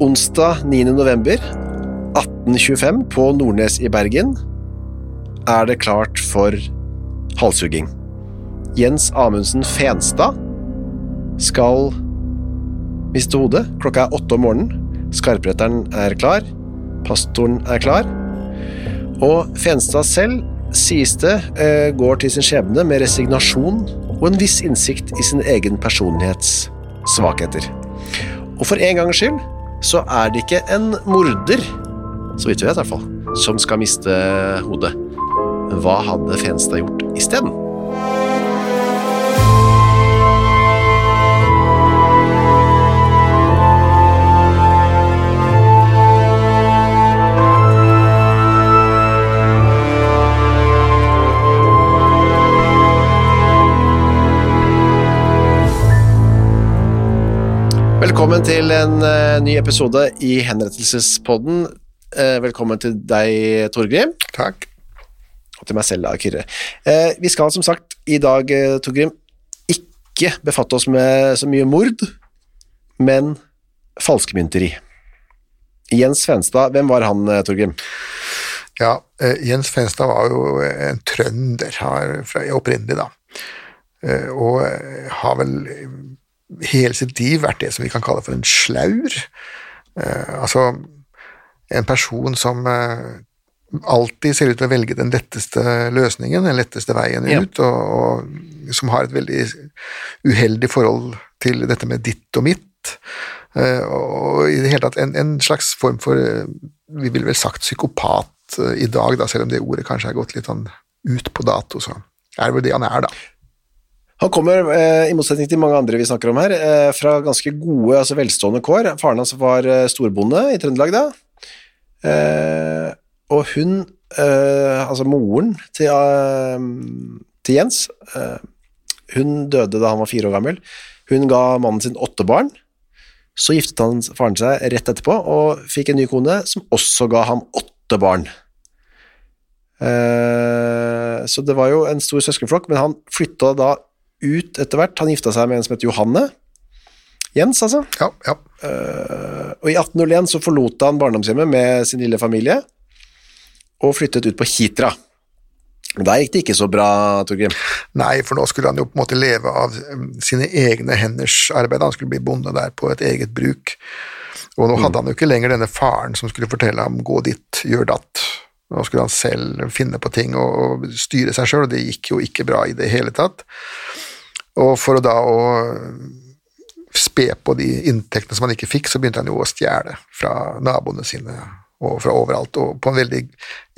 Onsdag 9. november 1825 på Nordnes i Bergen er det klart for halshugging. Jens Amundsen Fenstad skal miste hodet. Klokka er åtte om morgenen. Skarpretteren er klar. Pastoren er klar. Og Fenstad selv, sies det, eh, går til sin skjebne med resignasjon og en viss innsikt i sin egen personlighets svakheter. Og for en gangs skyld så er det ikke en morder, så vidt vi vet i hvert fall, som skal miste hodet. Hva hadde Fenstad gjort isteden? Velkommen til en uh, ny episode i Henrettelsespodden. Uh, velkommen til deg, Torgrim. Takk. Og til meg selv, da, Kyrre. Uh, vi skal som sagt i dag, Torgrim, ikke befatte oss med så mye mord, men falskmynteri. Jens Fenstad, hvem var han, Torgrim? Ja, Jens Fenstad var jo en trønder her, fra, opprinnelig, da. Og har vel hele sitt liv vært det som vi kan kalle for en slaur. Uh, altså en person som uh, alltid ser ut til å velge den letteste løsningen, den letteste veien Ja. ut, og, og som har et veldig uheldig forhold til dette med ditt og mitt. Uh, og i det hele tatt en, en slags form for, eh, vi ville vel sagt psykopat eh, i dag, da, selv om det ordet kanskje er gått litt sånn ut på dato, så er det vel det han er, da. Han kommer, eh, i motsetning til mange andre vi snakker om her, eh, fra ganske gode, altså velstående kår. Faren hans var eh, storbonde i Trøndelag da. Og hun, altså moren til, til Jens, hun døde da han var fire år gammel. Hun ga mannen sin åtte barn. Så giftet han faren seg rett etterpå og fikk en ny kone som også ga ham åtte barn. Så det var jo en stor søskenflokk, men han flytta da ut etter hvert. Han gifta seg med en som het Johanne. Jens, altså. Ja, ja. Uh, og i 1801 så forlot han barndomshjemmet med sin lille familie og flyttet ut på Hitra. Der gikk det ikke så bra, Torgrim. Nei, for nå skulle han jo på en måte leve av sine egne henders arbeid. Han skulle bli bonde der på et eget bruk. Og nå hadde han jo ikke lenger denne faren som skulle fortelle ham 'gå dit, gjør datt'. Nå skulle han selv finne på ting og, og styre seg sjøl, og det gikk jo ikke bra i det hele tatt. Og for å da å spe på de inntektene som han ikke fikk, så begynte han jo å stjele fra naboene sine og fra overalt, og på en veldig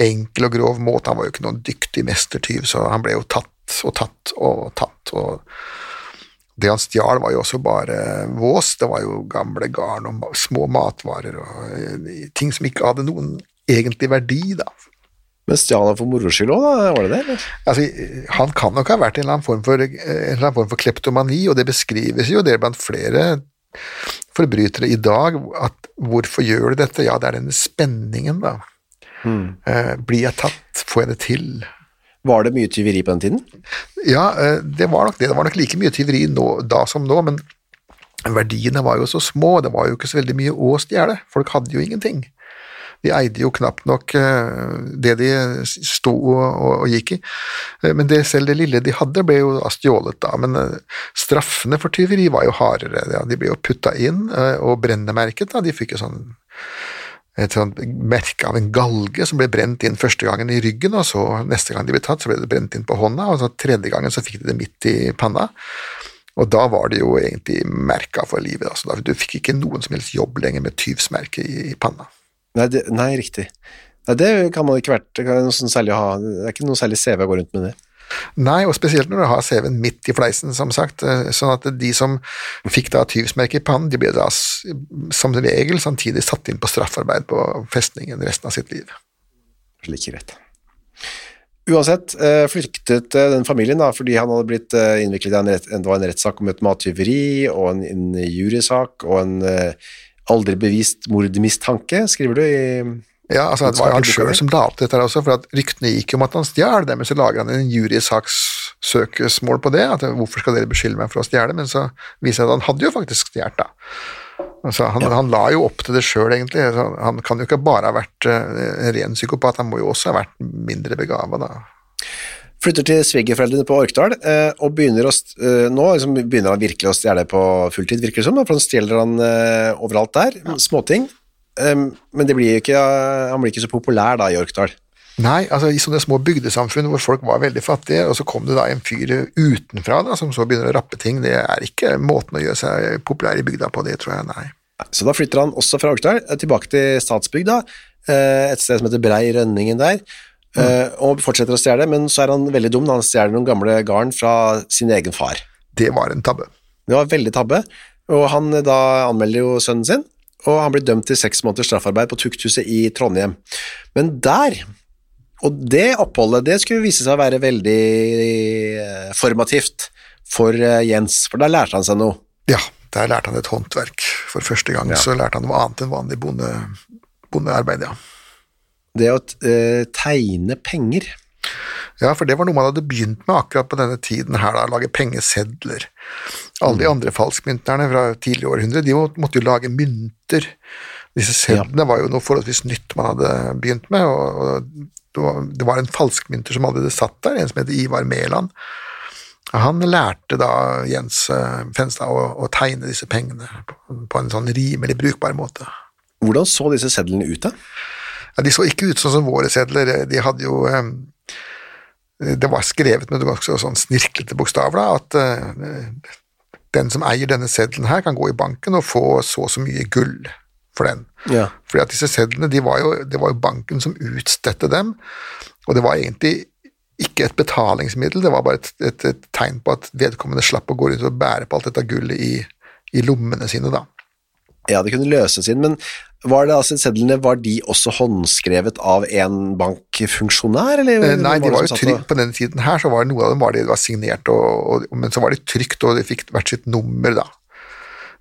enkel og grov måte. Han var jo ikke noen dyktig mestertyv, så han ble jo tatt og tatt og tatt. og det han stjal, var jo også bare vås. Det var jo gamle garn og små matvarer og eh, ting som ikke hadde noen egentlig verdi, da. Men stjal han for moro skyld òg, da? Var det det? eller? Altså, han kan nok ha vært en eller annen form for, eh, en eller annen form for kleptomani, og det beskrives jo det blant flere forbrytere i dag. at Hvorfor gjør du dette? Ja, det er denne spenningen, da. Mm. blir jeg tatt? Får jeg det til? Var det mye tyveri på den tiden? Ja, eh, det var nok det. Det var nok like mye tyveri nå, da som nå, men verdiene var jo så små. Det var jo ikke så veldig mye å stjele. Folk hadde jo ingenting. De eide jo knapt nok eh, det de sto og, og, gikk i. Eh, Men det, selv det lille de hadde, ble jo stjålet, da. Men eh, straffene for tyveri var jo hardere. Ja. De ble jo putta inn og brennemerket. Da. De fikk jo sånn et sånt merke av en galge som ble brent inn første gangen i ryggen, og så neste gang de ble tatt, så ble det brent inn på hånda, og så tredje gangen så fikk de det midt i panna. Og da var det jo egentlig merka for livet. Altså. Du fikk ikke noen som helst jobb lenger med tyvsmerke i panna. Nei, det, nei riktig. Nei, det kan man ikke vært. Det, sånn ha. det er ikke noe særlig CV å gå rundt med det. Nei, og spesielt når du har CV-en midt i fleisen, som sagt. eh, Sånn at de som fikk da tyvsmerke i pannen, de ble da som regel samtidig satt inn på straffarbeid på festningen resten av sitt liv. Slik rett. Uansett, eh, flyktet eh, den familien da, fordi han hadde blitt innviklet i en, rett, en rettssak om et mattyveri, og en, en jurysak, og en aldri bevist mordmistanke, skriver du i Ja, altså Det var han sjøl som la opp dette her også, for at ryktene gikk om at han stjal det, men så lager han en jurysakssøkesmål på det, at hvorfor skal dere beskylde meg for å stjele, men så viser det at han hadde jo faktisk stjålet, da. Altså, han, han la jo opp til det sjøl, egentlig. Altså, han kan jo ikke bare ha vært uh, ren psykopat, han må jo også ha vært mindre begava, da. Flytter til svigerforeldrene på Orkdal, eh, og begynner å, eh, nå liksom begynner han virkelig å stjele på fulltid, virker det som, da, for han stjeler han eh, overalt der, småting. Um, men det blir ikke, han blir ikke så populær da i Orkdal. Nei, altså i sånne små bygdesamfunn hvor folk var veldig fattige, og så kom det da en fyr utenfra da, som så begynner å rappe ting, det er ikke måten å gjøre seg populær i bygda på, det tror jeg, nei. Så da flytter han også fra Orkdal eh, tilbake til Stadsbygda, eh, et sted som heter Brei Rønningen der, eh, og fortsetter å stjele, men så er han veldig dum, han stjeler noen gamle garn fra sin egen far. Det var en tabbe. Det var veldig tabbe, og han eh, da anmelder jo sønnen sin, og han blir dømt til seks måneders straffarbeid på tukthuset i Trondheim. Men der, og det oppholdet, det skulle vise seg å være veldig eh, formativt for Jens, for da lærte han seg noe. Ja, der lærte han et håndverk. For første gang så lærte han noe annet enn vanlig bonde, bondearbeid, ja. Det å eh, tegne penger. Ja, for det var noe man hadde begynt med akkurat på denne tiden her, da, lage pengesedler. Alle de andre falskmynterne fra tidligere århundre, de måtte jo lage mynter. Disse sedlene var jo noe forholdsvis nytt man hadde begynt med, og, det var- en falskmynter som allerede satt der, en som heter Ivar Mæland. Han lærte da Jens eh, Fenstad å, å tegne disse pengene på, på en sånn rimelig brukbar måte. Hvordan så disse sedlene ut da? Ja, de så ikke ut sånn som våre sedler, de hadde jo eh, Det var skrevet med sånn snirklete bokstaver, da, at eh, den som eier denne seddelen her, kan gå i banken og få så og så mye gull for den. Ja. Fordi at disse sedlene, de var jo, det var jo banken som utstedte dem, og det var egentlig ikke et betalingsmiddel, det var bare et, et, et tegn på at vedkommende slapp å gå rundt og bære på alt dette gullet i, i lommene sine, da. Ja, det kunne løses inn, men var det altså sedlene, var de også håndskrevet av en bankfunksjonær, eller? Eh, Nei, de var jo trykt på denne tiden her, så var det noe av dem var de var signert, og, og, men så var de trykt, og de fikk hvert sitt nummer, da.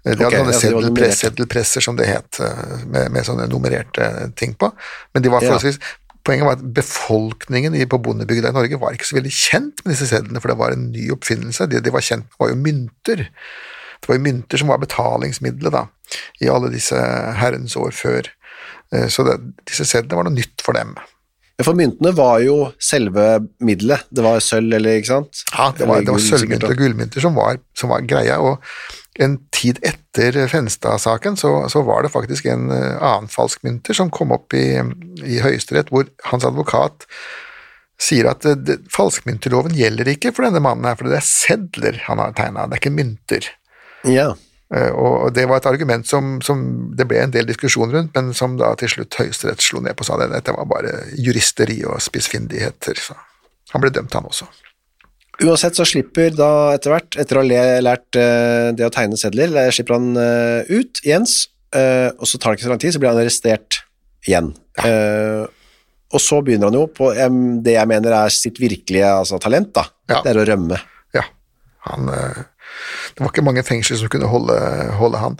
Eh, De hadde sånne ja, seddelpress, seddelpresser, som det het, eh, med, med sånne nummererte ting på. Men de var Ja. forholdsvis Poenget var at befolkningen på bondebygda i Norge var ikke så veldig kjent med disse sedlene, for det var en ny oppfinnelse. Det de var kjent med, var jo mynter. Det var jo mynter som var betalingsmiddelet da, i alle disse herrens år før. Eh, Så det, disse sedlene var noe nytt for dem. For myntene var jo selve middelet, det var sølv, eller ikke sant? Ja, det var, det var sølvmynter og gullmynter som var, som var greia, og en tid etter Fenstad-saken så, så var det faktisk en eh, annen falskmynter som kom opp i, i Høyesterett, hvor hans advokat sier at eh, det, falskmynterloven gjelder ikke for denne mannen her, for det er sedler han har tegna, det er ikke mynter. Ja, Eh, Og det var et argument som, som det ble en del diskusjon rundt, men som da til slutt Høyesterett slo ned på, sa det, dette var bare juristeri og spissfindigheter. Så han ble dømt, han også. Uansett så slipper da etter hvert, etter å ha lært eh, det å tegne sedler, slipper han eh, ut, Jens, eh, og så tar det ikke så lang tid, så blir han arrestert igjen. Ja. og så begynner han jo på det jeg mener er sitt virkelige altså, talent, da. Ja. Det er å rømme. Ja, han, eh, det var ikke mange fengsler som kunne holde, holde han.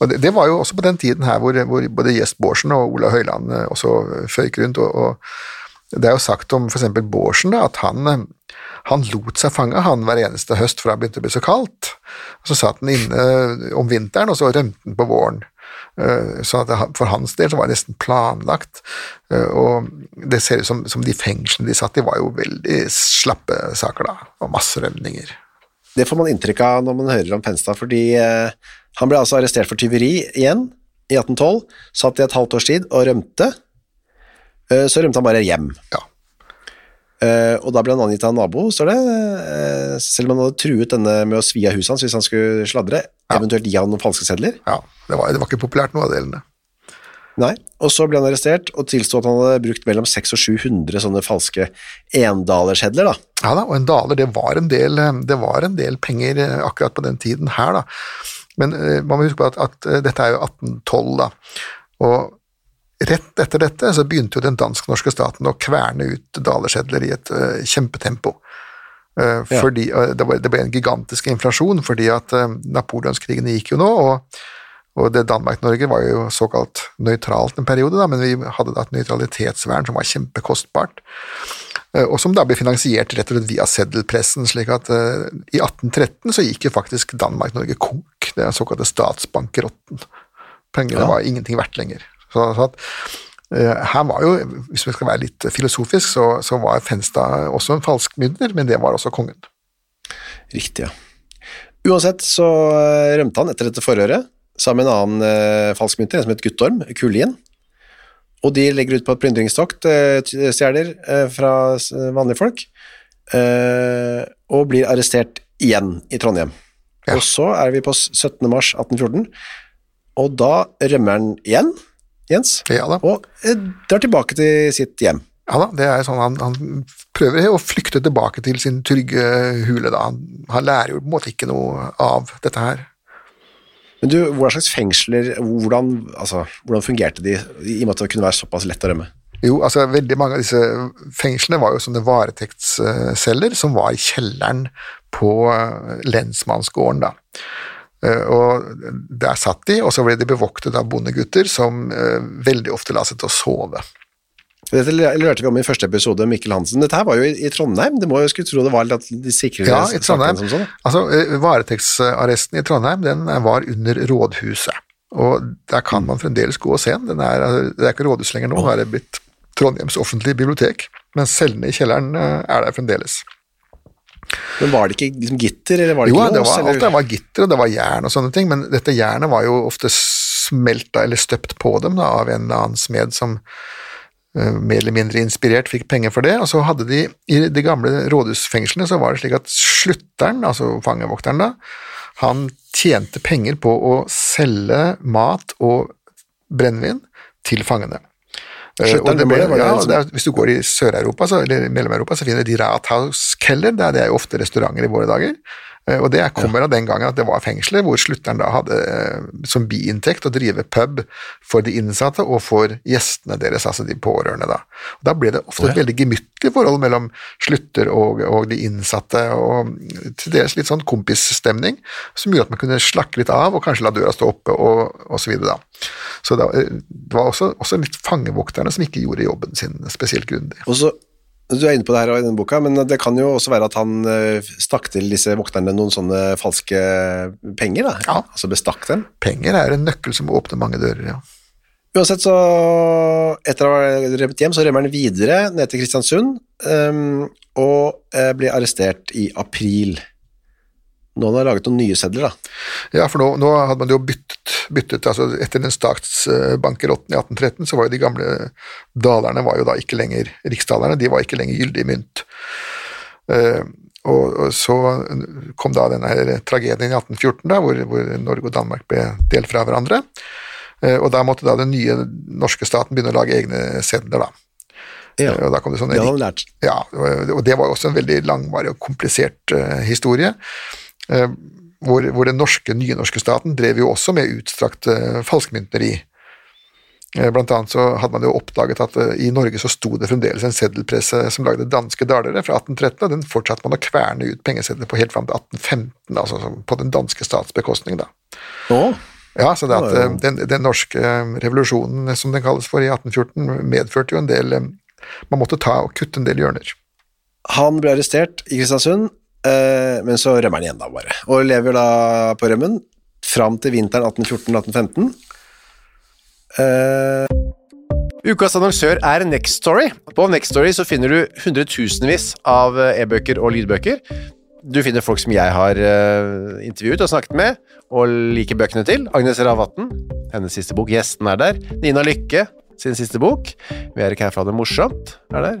Og det, det var jo også på den tiden her hvor, hvor både Gjest Bårdsen og Ola Høiland eh, også føyk rundt, og, og det er jo sagt om eksempel Bårdsen da, at han, eh, han lot seg fange han hver eneste høst for det begynte å bli så kaldt. Så satt han inne om vinteren, og så rømte han på våren. Eh, Så for hans del så var det nesten planlagt, eh, og det ser ut som, som de fengslene de satt i var jo veldig slappe saker da, og masse rømninger. Det får man inntrykk av når man hører om Fenstad, fordi eh, han ble altså arrestert for tyveri igjen i 1812, satt i et halvt års tid og rømte. Eh, så rømte han bare hjem. Ja. Eh, og da ble han angitt av en nabo, står det, selv om han hadde truet denne med å svi av huset hans hvis han skulle sladre, eventuelt gi han noen falske sedler. Ja, det var, det var ikke populært noe av delene. Nei, og så ble han arrestert og tilstod at han hadde brukt mellom 600 og 700 sånne falske endalersedler. da. Ja da, og en daler, det var en del, eh, det var en del penger eh, akkurat på den tiden her, da. Men eh, man må huske på at, at dette er jo 1812, da. Og rett etter dette så begynte jo den dansk-norske staten å kverne ut dalersedler i et uh, kjempetempo. Uh, Ja. Fordi uh, det, var, det ble en gigantisk inflasjon, fordi at napoleonskrigene gikk jo nå, og, og det Danmark-Norge var jo såkalt nøytralt en periode, da, men vi hadde da et nøytralitetsvern som var kjempekostbart. Eh, og som da ble finansiert rett og slett via seddelpressen, slik at uh, i 1813 så gikk jo faktisk Danmark-Norge konk, det er såkalte statsbankerotten. Pengene Ja. var ingenting verdt lenger. Så, så at, uh, her var jo, hvis vi skal være litt filosofisk, så, så var Fenstad også en falskmynter, men det var også kongen. Riktig, ja. Uansett så rømte han etter dette forhøret, sammen med en annen eh, falskmynter, en som het Guttorm, Kullien. Og de legger ut på et plyndringstokt, eh, stjeler eh, fra vanlige folk, eh, og blir arrestert igjen i Trondheim. Ja. Og så er vi på 17. mars 1814, og da rømmer han igjen, Jens, Ja og eh, drar tilbake til sitt hjem. Ja da, det er sånn han, han prøver å flykte tilbake til sin trygge hule da. Han, han lærer jo på en måte ikke noe av dette her. Men du, hva slags fengsler, hvordan, altså, hvordan fungerte de, i og med at det kunne være såpass lett å rømme? Jo, altså veldig mange av disse fengslene var jo sånne varetektsceller som var i kjelleren på eh, lensmannsgården da. Eh, Og der satt de, og så ble de bevoktet av bondegutter som eh, veldig ofte la seg til å sove. Dette lærte vi om i første episode, Mikkel Hansen. Dette her var jo i, i Trondheim, det må jo skulle tro det var litt de sikrere Ja, i Trondheim. som sånn. Altså, eh, varetektsarresten i Trondheim, den var under rådhuset. Og der kan man fremdeles gå og se den. er, altså, det er ikke rådhus lenger nå, nå er det blitt Trondheims offentlige bibliotek. Men cellene i kjelleren eh, er der fremdeles. Men var det ikke liksom gitter, eller var det Jo, ikke lås? var, alt det var gitter og det var jern og sånne ting, men dette jernet var jo ofte smelta eller støpt på dem da, av en eller annen smed som mer eller mindre inspirert fikk penger for det, og så hadde de i de gamle rådhusfengslene så var det slik at slutteren, altså fangevokteren da, han tjente penger på å selge mat og brennevin til fangene. Eh, Slutteren, det det? Ja, liksom- det er, hvis du går i Sør-Europa, eller Mellom-Europa, så finner de Rathauskeller, er, det er jo ofte restauranter i våre dager. Eh, Og det er- kommer av den gangen at det var fengsler, hvor slutteren da hadde eh, som biinntekt å drive pub for de innsatte og for gjestene deres, altså de pårørende. Da og Da ble det ofte et veldig gemyttlig forhold mellom slutter og, og de innsatte, og til dels litt sånn kompisstemning, som gjorde at man kunne slakke litt av og kanskje la døra stå oppe og, og så videre. Da. Så da, eh, det var også, også litt fangevokterne som ikke gjorde jobben sin spesielt grundig. Og så, du er inne på det her i denne boka, men det kan jo også være at han eh, stakk til disse vokterne noen sånne falske penger, da. Ja. Altså bestakk dem. Penger er en nøkkel som åpner mange dører, ja. Uansett så, etter å ha rømt hjem, så rømmer han videre ned til Kristiansund, um, og eh, blir arrestert i april. Nå har man laget noen nye sedler, da. Ja, for nå, nå hadde man jo byttet, byttet altså etter den statsbankerotten i 1813, så var jo de gamle dalerne var jo da ikke lenger riksdalerne, de var ikke lenger gyldig mynt. Eh, og, og så kom da denne her tragedien i 1814, da, hvor, hvor Norge og Danmark ble delt fra hverandre. Eh, og da måtte da den nye norske staten begynne å lage egne sedler, da. Ja. Eh, Og da kom det sånne Det hadde han lært. ja, og det var også en veldig langvarig og komplisert uh, historie. Eh, hvor, hvor den norske, nynorske staten drev jo også med utstrakt uh, falskmynteri. Eh, Blant annet så hadde man jo oppdaget at eh, i Norge så sto det fremdeles en seddelpresse som lagde danske dalere fra 1813, og den fortsatte man å kverne ut pengesedler på helt fram til 1815, altså på den danske stats bekostning. da. Oh. Ja, så det at eh, den, den norske eh, revolusjonen, som den kalles for i 1814, medførte jo en del eh, Man måtte ta og kutte en del hjørner. Han ble arrestert i Kristiansund, eh, men så rømmer han igjen da bare, og lever da på rømmen fram til vinteren 1814-1815. Eh, ukas annonsør er Next Story. På Next Story så finner du hundretusenvis av eh, e-bøker og lydbøker. Du finner folk som jeg har uh, intervjuet og snakket med, og liker bøkene til. Agnes Ravatn, hennes siste bok. Gjesten er der. Nina Lykke, sin siste bok. Vi er ikke her for å ha det morsomt, er der.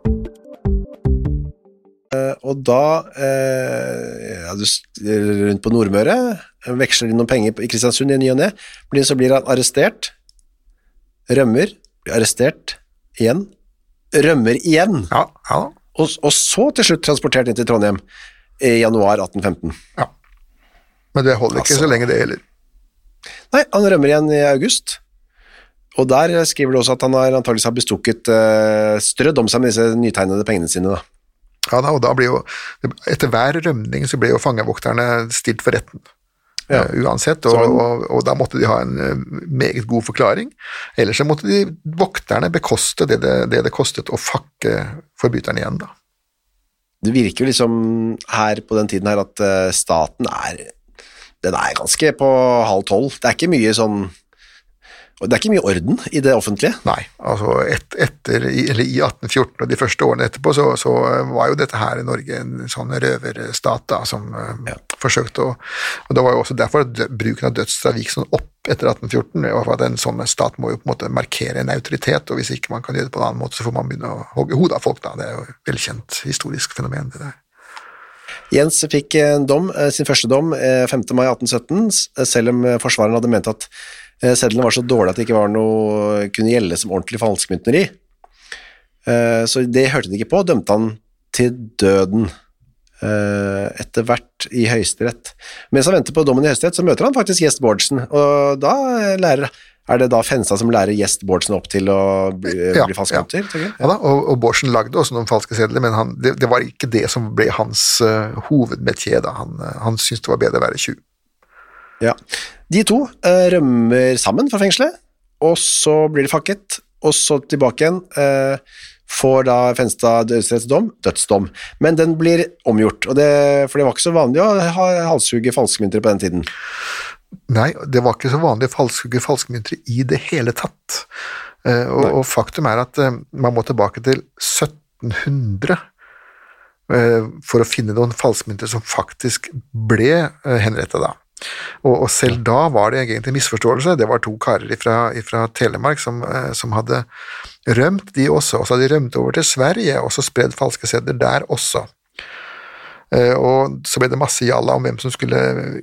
Uh, og da uh, ja, du, rundt på Nordmøre, veksler inn noen penger i Kristiansund i ny og ne, så blir han arrestert, rømmer, blir arrestert igjen, rømmer igjen, ja, ja. Og, og, så til slutt transportert inn til Trondheim i januar 1815. Ja. Men det holder ikke altså, så lenge, det heller. Nei, han rømmer igjen i august. Og der skriver du også at han har antakeligvis har bestukket uh, strødd om seg med disse nytegnede pengene sine. da. Ja, da, og da blir jo, Etter hver rømning så ble jo fangevokterne stilt for retten. Ja. Uh, uansett, og, og, og, da måtte de ha en uh, meget god forklaring. Ellers så måtte de vokterne bekoste det det, det det, kostet å fakke forbryteren igjen, da. Det virker jo liksom her på den tiden her at staten er den er ganske på halv tolv. Det er ikke mye sånn det er ikke mye orden i det offentlige? Nei, altså et, etter, eller i 1814 og de første årene etterpå, så, så var jo dette her i Norge en sånn røverstat da, som eh, ja. forsøkte å og Det var jo også derfor at bruken av dødsstraff gikk sånn opp etter 1814. for at En sånn stat må jo på en måte markere en autoritet, og hvis ikke man kan gjøre det på en annen måte, så får man begynne å hogge hodet av folk. da, Det er jo et velkjent historisk fenomen. det der. Jens fikk en dom, eh, sin første dom 5. Eh, mai 1817, eh, selv om forsvareren hadde ment at sedlene var så dårlige at det ikke var noe kunne gjelde som ordentlig falskmyntneri. Så det hørte de ikke på, og dømte han til døden etter hvert i Høyesterett. Mens han venter på dommen i Høyesterett, så møter han faktisk Gjest Bårdsen, og da lærer er det da Fenstad som lærer Gjest Bårdsen opp til å bli, ja, bli falskmynter? Ja. ja. da, og, og Bårdsen lagde også noen falske sedler, men han, det, det, var ikke det som ble hans uh, hovedmetier. Han, uh, han syntes det var bedre å være tjuv. Ja. De to uh, rømmer sammen fra fengselet, og så blir de fakket, og så tilbake igjen. Uh, får da Fenstad dødsrettsdom, dødsdom, men den blir omgjort, det, for det var ikke så vanlig å ha halshugge falskmynter på den tiden. Nei, det var ikke så vanlig å falskehugge falskmynter i det hele tatt. Uh, og, og, faktum er at man må tilbake til 1700 uh, eh, for å finne noen falskmynter som faktisk ble henrettet da. Og, og, selv da var det egentlig en misforståelse. Det var to karer fra Telemark som, som, hadde rømt, de også. Og så hadde de rømt over til Sverige og så spredd falske sedler der også. Eh, og så ble det masse jalla om hvem som skulle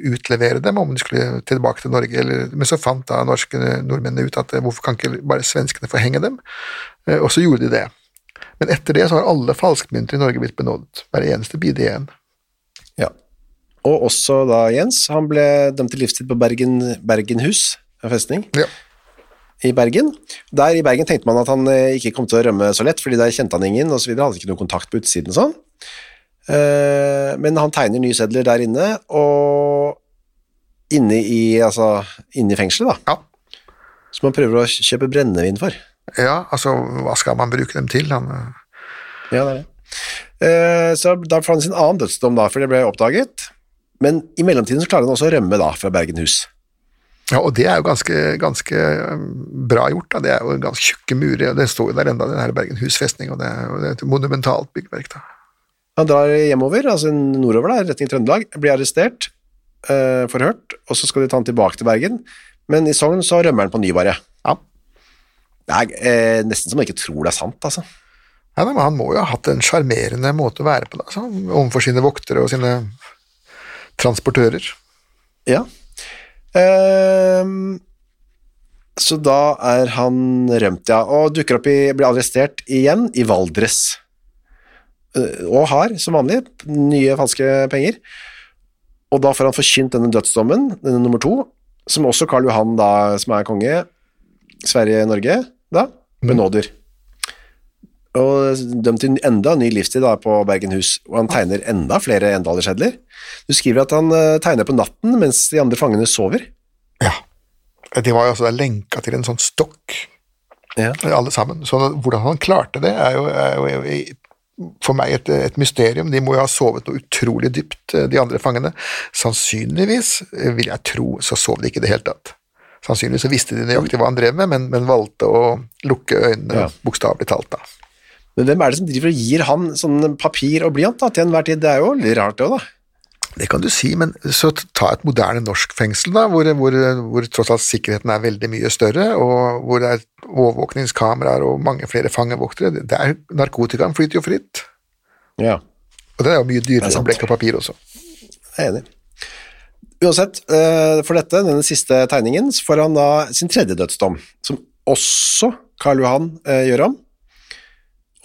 utlevere dem, om de skulle tilbake til Norge, eller, men så fant da norske nordmennene ut at eh, hvorfor kan ikke bare svenskene få henge dem, eh, og så gjorde de det. Men etter det så har alle falskmynter i Norge blitt benådet, hver eneste bid igjen. Og også da Jens, han ble dømt til livstid på Bergen, Bergenhus festning. Ja. I Bergen. Der i Bergen tenkte man at han ikke kom til å rømme så lett, fordi der kjente han ingen osv., hadde ikke noen kontakt på utsiden og sånn. Eh, men han tegner nye sedler der inne, og inne i, altså, inne i fengselet, da. Ja. Som han prøver å kjøpe brennevin for. Ja, altså, hva skal man bruke dem til? Han... Eh? Ja, det er det. Eh, så da får han sin annen dødsdom, da, for det ble oppdaget. Men i mellomtiden så klarer han også å rømme da, fra Bergenhus. Ja, og det er jo ganske, ganske bra gjort. Da. Det er jo ganske tjukke murer, og det står jo der enda, den her Bergenhus festning, og det er jo et monumentalt byggverk. da. Han drar hjemover, altså nordover, da, retning Trøndelag, blir arrestert, eh, forhørt, og så skal de ta han tilbake til Bergen. Men i Sogn så rømmer han på ny, bare. Ja. Det er eh, nesten som man ikke tror det er sant, altså. Ja, men Han må jo ha hatt en sjarmerende måte å være på da, altså, overfor sine voktere og sine transportører. Ja. Ehm, så da er han rømt, ja, og dukker opp i, blir arrestert igjen i Valdres. Eh, Og har, som vanlig, nye falske penger. Og da får han forkynt denne dødsdommen, denne nummer to, som også Karl Johan, da, som er konge, Sverige-Norge, da, benåder. Og dømt til enda ny livstid da, på Bergenhus, og han tegner enda flere endalersedler. Du skriver at han uh, tegner på natten mens de andre fangene sover. Ja. De var jo altså lenka til en sånn stokk, Ja. alle sammen. Så hvordan han klarte det, er jo, er jo for meg et, et mysterium. De må jo ha sovet noe utrolig dypt, de andre fangene. Sannsynligvis, eh, vil jeg tro, så sov de ikke i det hele tatt. Sannsynligvis så visste de nøyaktig hva han drev med, men, men valgte å lukke øynene, Ja. bokstavelig talt. da. Men hvem er det som driver og gir han sånn papir og blyant da, til enhver tid? Det er jo litt rart det også, da. Det kan du si, men så ta et moderne norsk fengsel, da, hvor, hvor, hvor tross alt sikkerheten er veldig mye større, og hvor det er overvåkningskameraer og mange flere fangevoktere. Der er Narkotikaen flyter jo fritt, Ja, og det er jo mye dyrere er enn blekk og papir også. jeg er enig. Uansett, eh, for dette, denne siste tegningen, så får han da sin tredje dødsdom, som også Karl Johan eh, gjør om.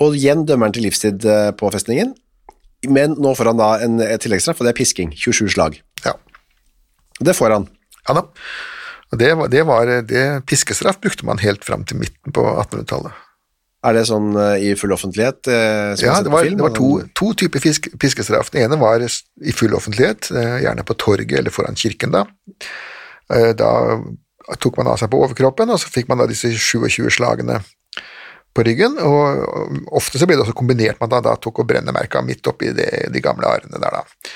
Og igjen dømmer han til livstid eh, på festningen, men nå får han da en tilleggsstraff, og det er pisking, 27 slag. Ja, Det får han. ja da. Det, var, det, var, det Piskestraff brukte man helt fram til midten på 1800-tallet. Er det sånn eh, i full offentlighet? eh, Ja, det var, film? det var to, to typer fisk, piskestraff. Den ene var i full offentlighet, eh, gjerne på torget eller foran kirken. Da Eh, Da tok man av seg på overkroppen, og så fikk man da disse 27 slagene på ryggen. og Ofte så ble det også kombinert med at man da tok og brennemerka midt oppi de, de gamle arrene der. da.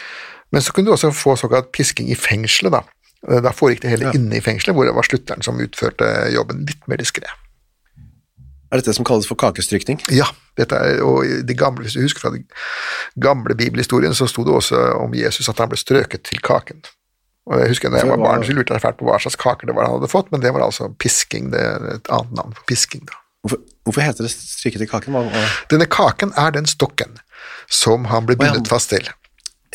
Men så kunne du også få såkalt pisking i fengselet. Da Eh, Da foregikk det hele inne i fengselet, hvor det var slutteren som utførte jobben litt mer diskré. Er dette det som kalles for kakestrykning? Ja, er, og de gamle, hvis du husker fra den gamle bibelhistorien, så sto det også om Jesus at han ble strøket til kaken. Og jeg husker når jeg var barn, så lurte jeg fælt på hva slags kaker det var han hadde fått, men det var altså pisking, det er et annet navn for pisking. da. Hvorfor, hvorfor heter det strykket i kaken? Hva, hva? Denne kaken er den stokken som han ble Å, ja. fast til.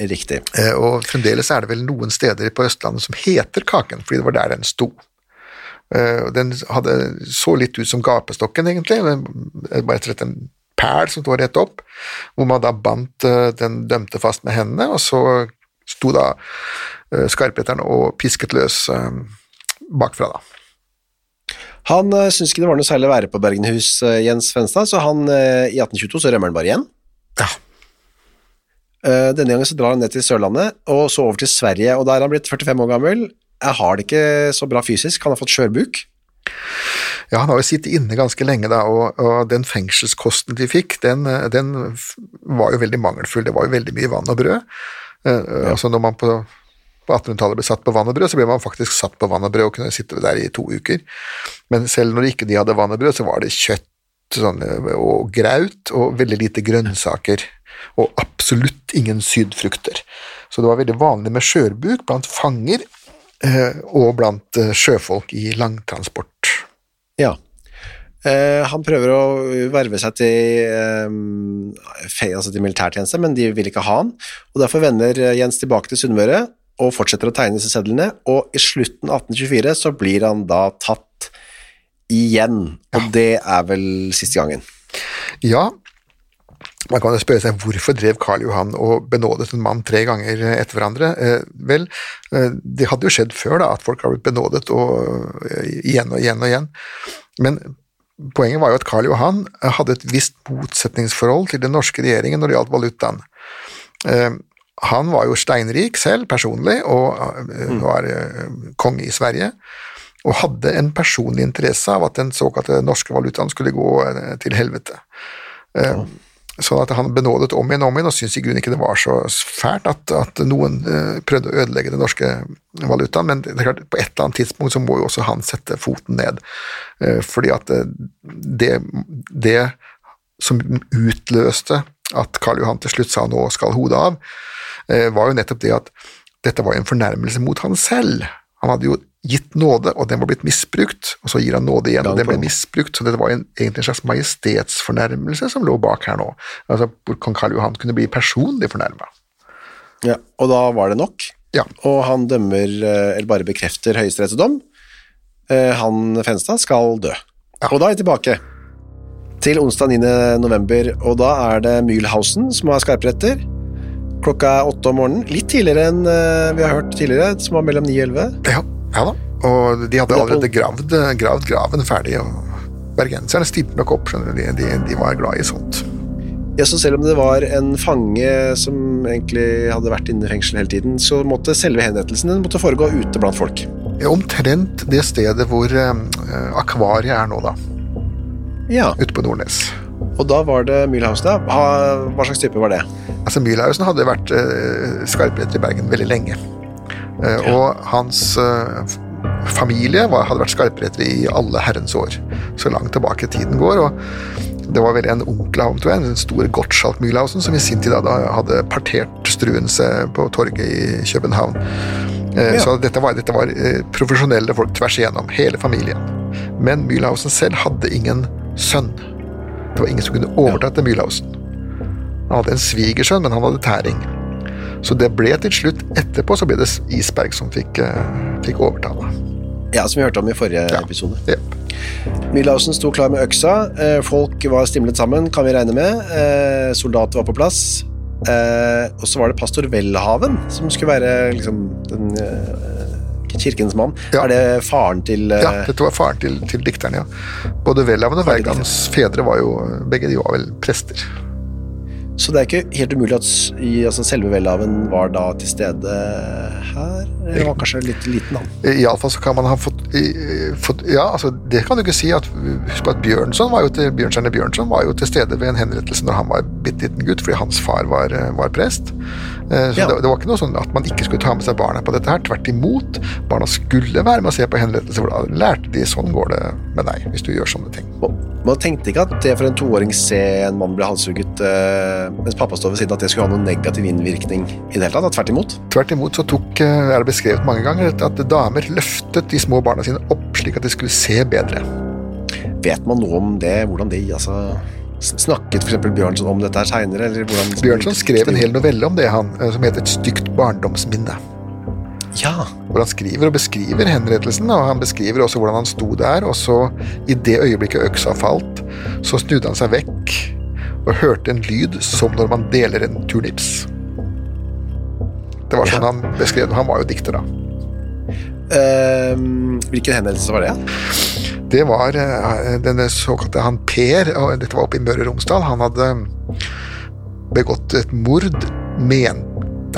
Riktig. Eh, Og fremdeles er det vel noen steder på Østlandet som heter Kaken, fordi det var der den sto. Eh, Den hadde, så litt ut som gapestokken, egentlig. bare rett og slett en pæl som sto rett opp, hvor man da bandt eh, den dømte fast med hendene, og så sto da skarpretteren og pisket løs bakfra, da. Han uh, syns ikke det var noe særlig å være på Bergenhus, uh, Jens Svenstad, så han, uh, i 1822 så rømmer han bare igjen. Ja. Uh, denne gangen så drar han ned til Sørlandet, og så over til Sverige, og der er han blitt 45 år gammel. Jeg har det ikke så bra fysisk, han har fått skjørbuk. Ja, han har jo sittet inne ganske lenge, da, og, og den fengselskosten de fikk, den, eh, den var jo veldig mangelfull. Det var jo veldig mye vann og brød. Ja. Altså når man på, på 1800-tallet ble satt på vann og brød, så ble man faktisk satt på vann og brød og kunne sitte der i to uker. Men selv når ikke de hadde brød, så var det kjøtt sånn, og graut og veldig lite grønnsaker. Og absolutt ingen sydfrukter. Så det var veldig vanlig med skjørbuk blant fanger eh, og blant eh, sjøfolk i langtransport. Ja. Eh, han prøver å verve seg til, altså til militærtjeneste, men de vil ikke ha han, og derfor vender Jens tilbake til Sunnmøre og fortsetter å tegne disse sedlene, og i slutten av 1824 så blir han da tatt igjen, og det er vel siste gangen. Ja, man kan jo spørre seg hvorfor drev Karl Johan og benådet en mann tre ganger etter hverandre. Eh, vel, eh, det hadde jo skjedd før da, at folk har blitt benådet og, eh, igjen og igjen og igjen. Men poenget var jo at Karl Johan hadde et visst motsetningsforhold til den norske regjeringen når det gjaldt valutaen. Eh, han var jo steinrik selv, personlig, og eh, var konge i Sverige. Og hadde en personlig interesse av at den såkalte norske valutaen skulle gå eh, til helvete. Ja. Sånn at han benådet om igjen og om igjen, og syntes i grunnen ikke det var så fælt at, at noen eh, prøvde å ødelegge den norske valutaen, men det er klart, på et eller annet tidspunkt så må jo også han sette foten ned. Eh, fordi at eh, det, det som utløste at Karl Johan til slutt sa nå skal hodet av, eh, var jo nettopp det at dette var en fornærmelse mot han selv. Han hadde jo gitt nåde, og den var blitt misbrukt, og så gir han nåde igjen, og den ble misbrukt, så det var en, egentlig en slags majestetsfornærmelse som lå bak her nå. Altså, hvor kong Karl Johan kunne bli personlig fornærma. Ja, og da var det nok. Ja. og han dømmer, eh, eller bare bekrefter Høyesteretts dom. Eh, Han Fenstad skal dø. Og da er vi tilbake til onsdag 9. november, og da er det Mühlhausen som har skarpretter. Klokka er åtte om morgenen, litt tidligere enn eh, vi har hørt tidligere, som var mellom ni og elleve. Ja, ja da. Og de hadde er allerede gravd, gravd graven ferdig, og bergenserne stilte nok opp, skjønner du. De, de, de var glad i sånt. Ja, så selv om det var en fange som egentlig hadde vært inne i fengsel hele tiden, så måtte selve henrettelsen den måtte foregå ute blant folk. Ja, Omtrent det stedet hvor eh, akvariet er nå, da. Ja, Ute på Nordnes. og da var det Mühlhausen. da. Hva slags type var det? Altså, Mühlhausen hadde vært uh, skarpretter i Bergen veldig lenge. Eh, Og hans eh, familie hadde vært skarprettere i alle herrens år. Så langt tilbake tiden går. og det var vel en onkel av ham, den store Gottschalk Mühlhausen, som i sin tid hadde, hadde partert Struense på torget i København. Eh, Ja. Så dette var, dette var profesjonelle folk tvers igjennom, hele familien. Men Mühlhausen selv hadde ingen sønn. Det var ingen som kunne overta til Mühlhausen. Han hadde en svigersønn, men han hadde tæring. Så det ble til slutt, etterpå, så ble det Isberg som fikk, eh, fikk overta. da. Ja, som vi hørte om i forrige Ja. episode. Jep. Milhausen sto klar med øksa. eh, Folk var stimlet sammen, kan vi regne med. Eh, Soldater var på plass. Og så var det pastor Welhaven, som skulle være liksom den kirkens mann. Ja. Er det faren til Ja, dette var faren til, til dikteren, ja. Både Welhaven og Wergelands fedre var jo Begge de var vel prester. Så det er ikke helt umulig at altså selve Welhaven var da til stede her? Eller var kanskje litt liten, han. Iallfall så kan man ha fått, i- fått Ja, altså, det kan du ikke si. at Husk på at Bjørnson var jo til, Bjørnstjerne Bjørnson var jo til stede ved en henrettelse når han var bitte liten gutt, fordi hans far var, var prest. Eh, Så Ja. det, det var ikke noe sånn at man ikke skulle ta med seg barna på dette her. Tvert imot. Barna skulle være med og se på henrettelse, for da lærte de sånn går det med deg hvis du gjør sånne ting. Og Man tenkte ikke at det for en toåring se en mann bli halshugget eh, mens pappa står ved siden, at det skulle ha noen negativ innvirkning i det hele tatt. Tvert imot. Tvert imot så tok, eh, er det beskrevet mange ganger at damer løftet de små barna sine opp slik at de skulle se bedre. Vet man noe om det? Hvordan de altså Snakket f.eks. Bjørnson om dette her seinere? Bjørnson skrev en hel novelle om det, han, eh, som heter Et stygt barndomsminne. Ja. Hvor han skriver og beskriver henrettelsen, og han beskriver også hvordan han sto der, og så, i det øyeblikket øksa falt, så snudde han seg vekk og hørte en lyd som når man deler en turnips. Det var sånn Ja. han beskrev det. Han var jo dikter, da. Uh, hvilken henrettelse var det? Det var uh, denne såkalte han Per, og dette var oppe i Møre og Romsdal. Han hadde begått et mord, men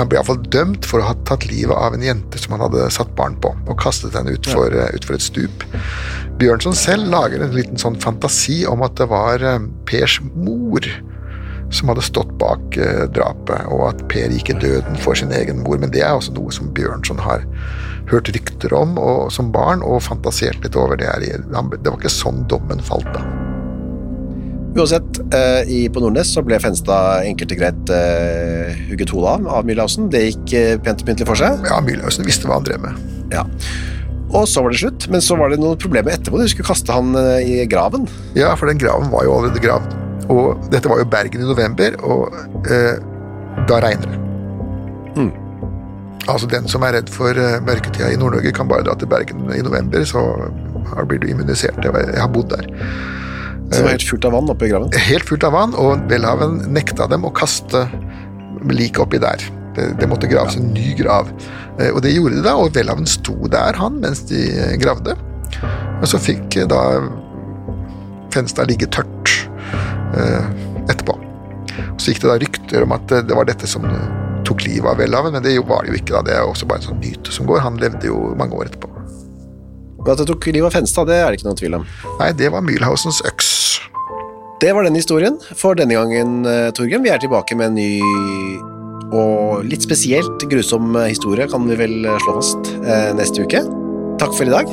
han ble iallfall dømt for å ha tatt livet av en jente som han hadde satt barn på, og kastet henne utfor ja. utfor et stup. Bjørnson selv lager en liten sånn fantasi om at det var eh, Pers mor som hadde stått bak eh, drapet, og at Per gikk i døden for sin egen mor. Men det er også noe som Bjørnson har hørt rykter om og, som barn, og fantasert litt over. Det, det var ikke sånn dommen falt, da. Uansett, eh, i, på Nordnes så ble Fenstad enkelt og greit eh, hugget hodet av av Mühlhausen. Det gikk eh, pent og pyntelig for seg. Ja, Mühlhausen visste hva han drev med. Ja. Og så var det slutt, men så var det noen problemer etterpå. De skulle kaste han eh, i graven. Ja, for den graven var jo allerede gravd. Og dette var jo Bergen i november, og eh, da regner det. Mm. Altså Den som er redd for uh, mørketida i Nord-Norge, kan bare dra til Bergen i november, så blir du immunisert. Jeg har bodd der. Det var helt fullt av vann oppe i graven? Helt fullt av vann, og Welhaven nekta dem å kaste liket oppi der. Det, det, måtte graves en ny grav. Eh, og det gjorde de da, og Welhaven sto der, han, mens de gravde. Og så fikk da Fenstad ligge tørt etterpå. etterpå. Så gikk det da rykter om at det var dette som tok livet av Welhaven, men det var det jo ikke. da, Det er også bare en sånn myte som går. Han levde jo mange år etterpå. Men at det tok livet av Fenstad, det er det ikke noen tvil om. Nei, det var Mühlhausens øks. Det var den historien for denne gangen, Torgrim. Vi er tilbake med en ny og litt spesielt grusom historie, kan vi vel slå fast, neste uke. Takk for i dag.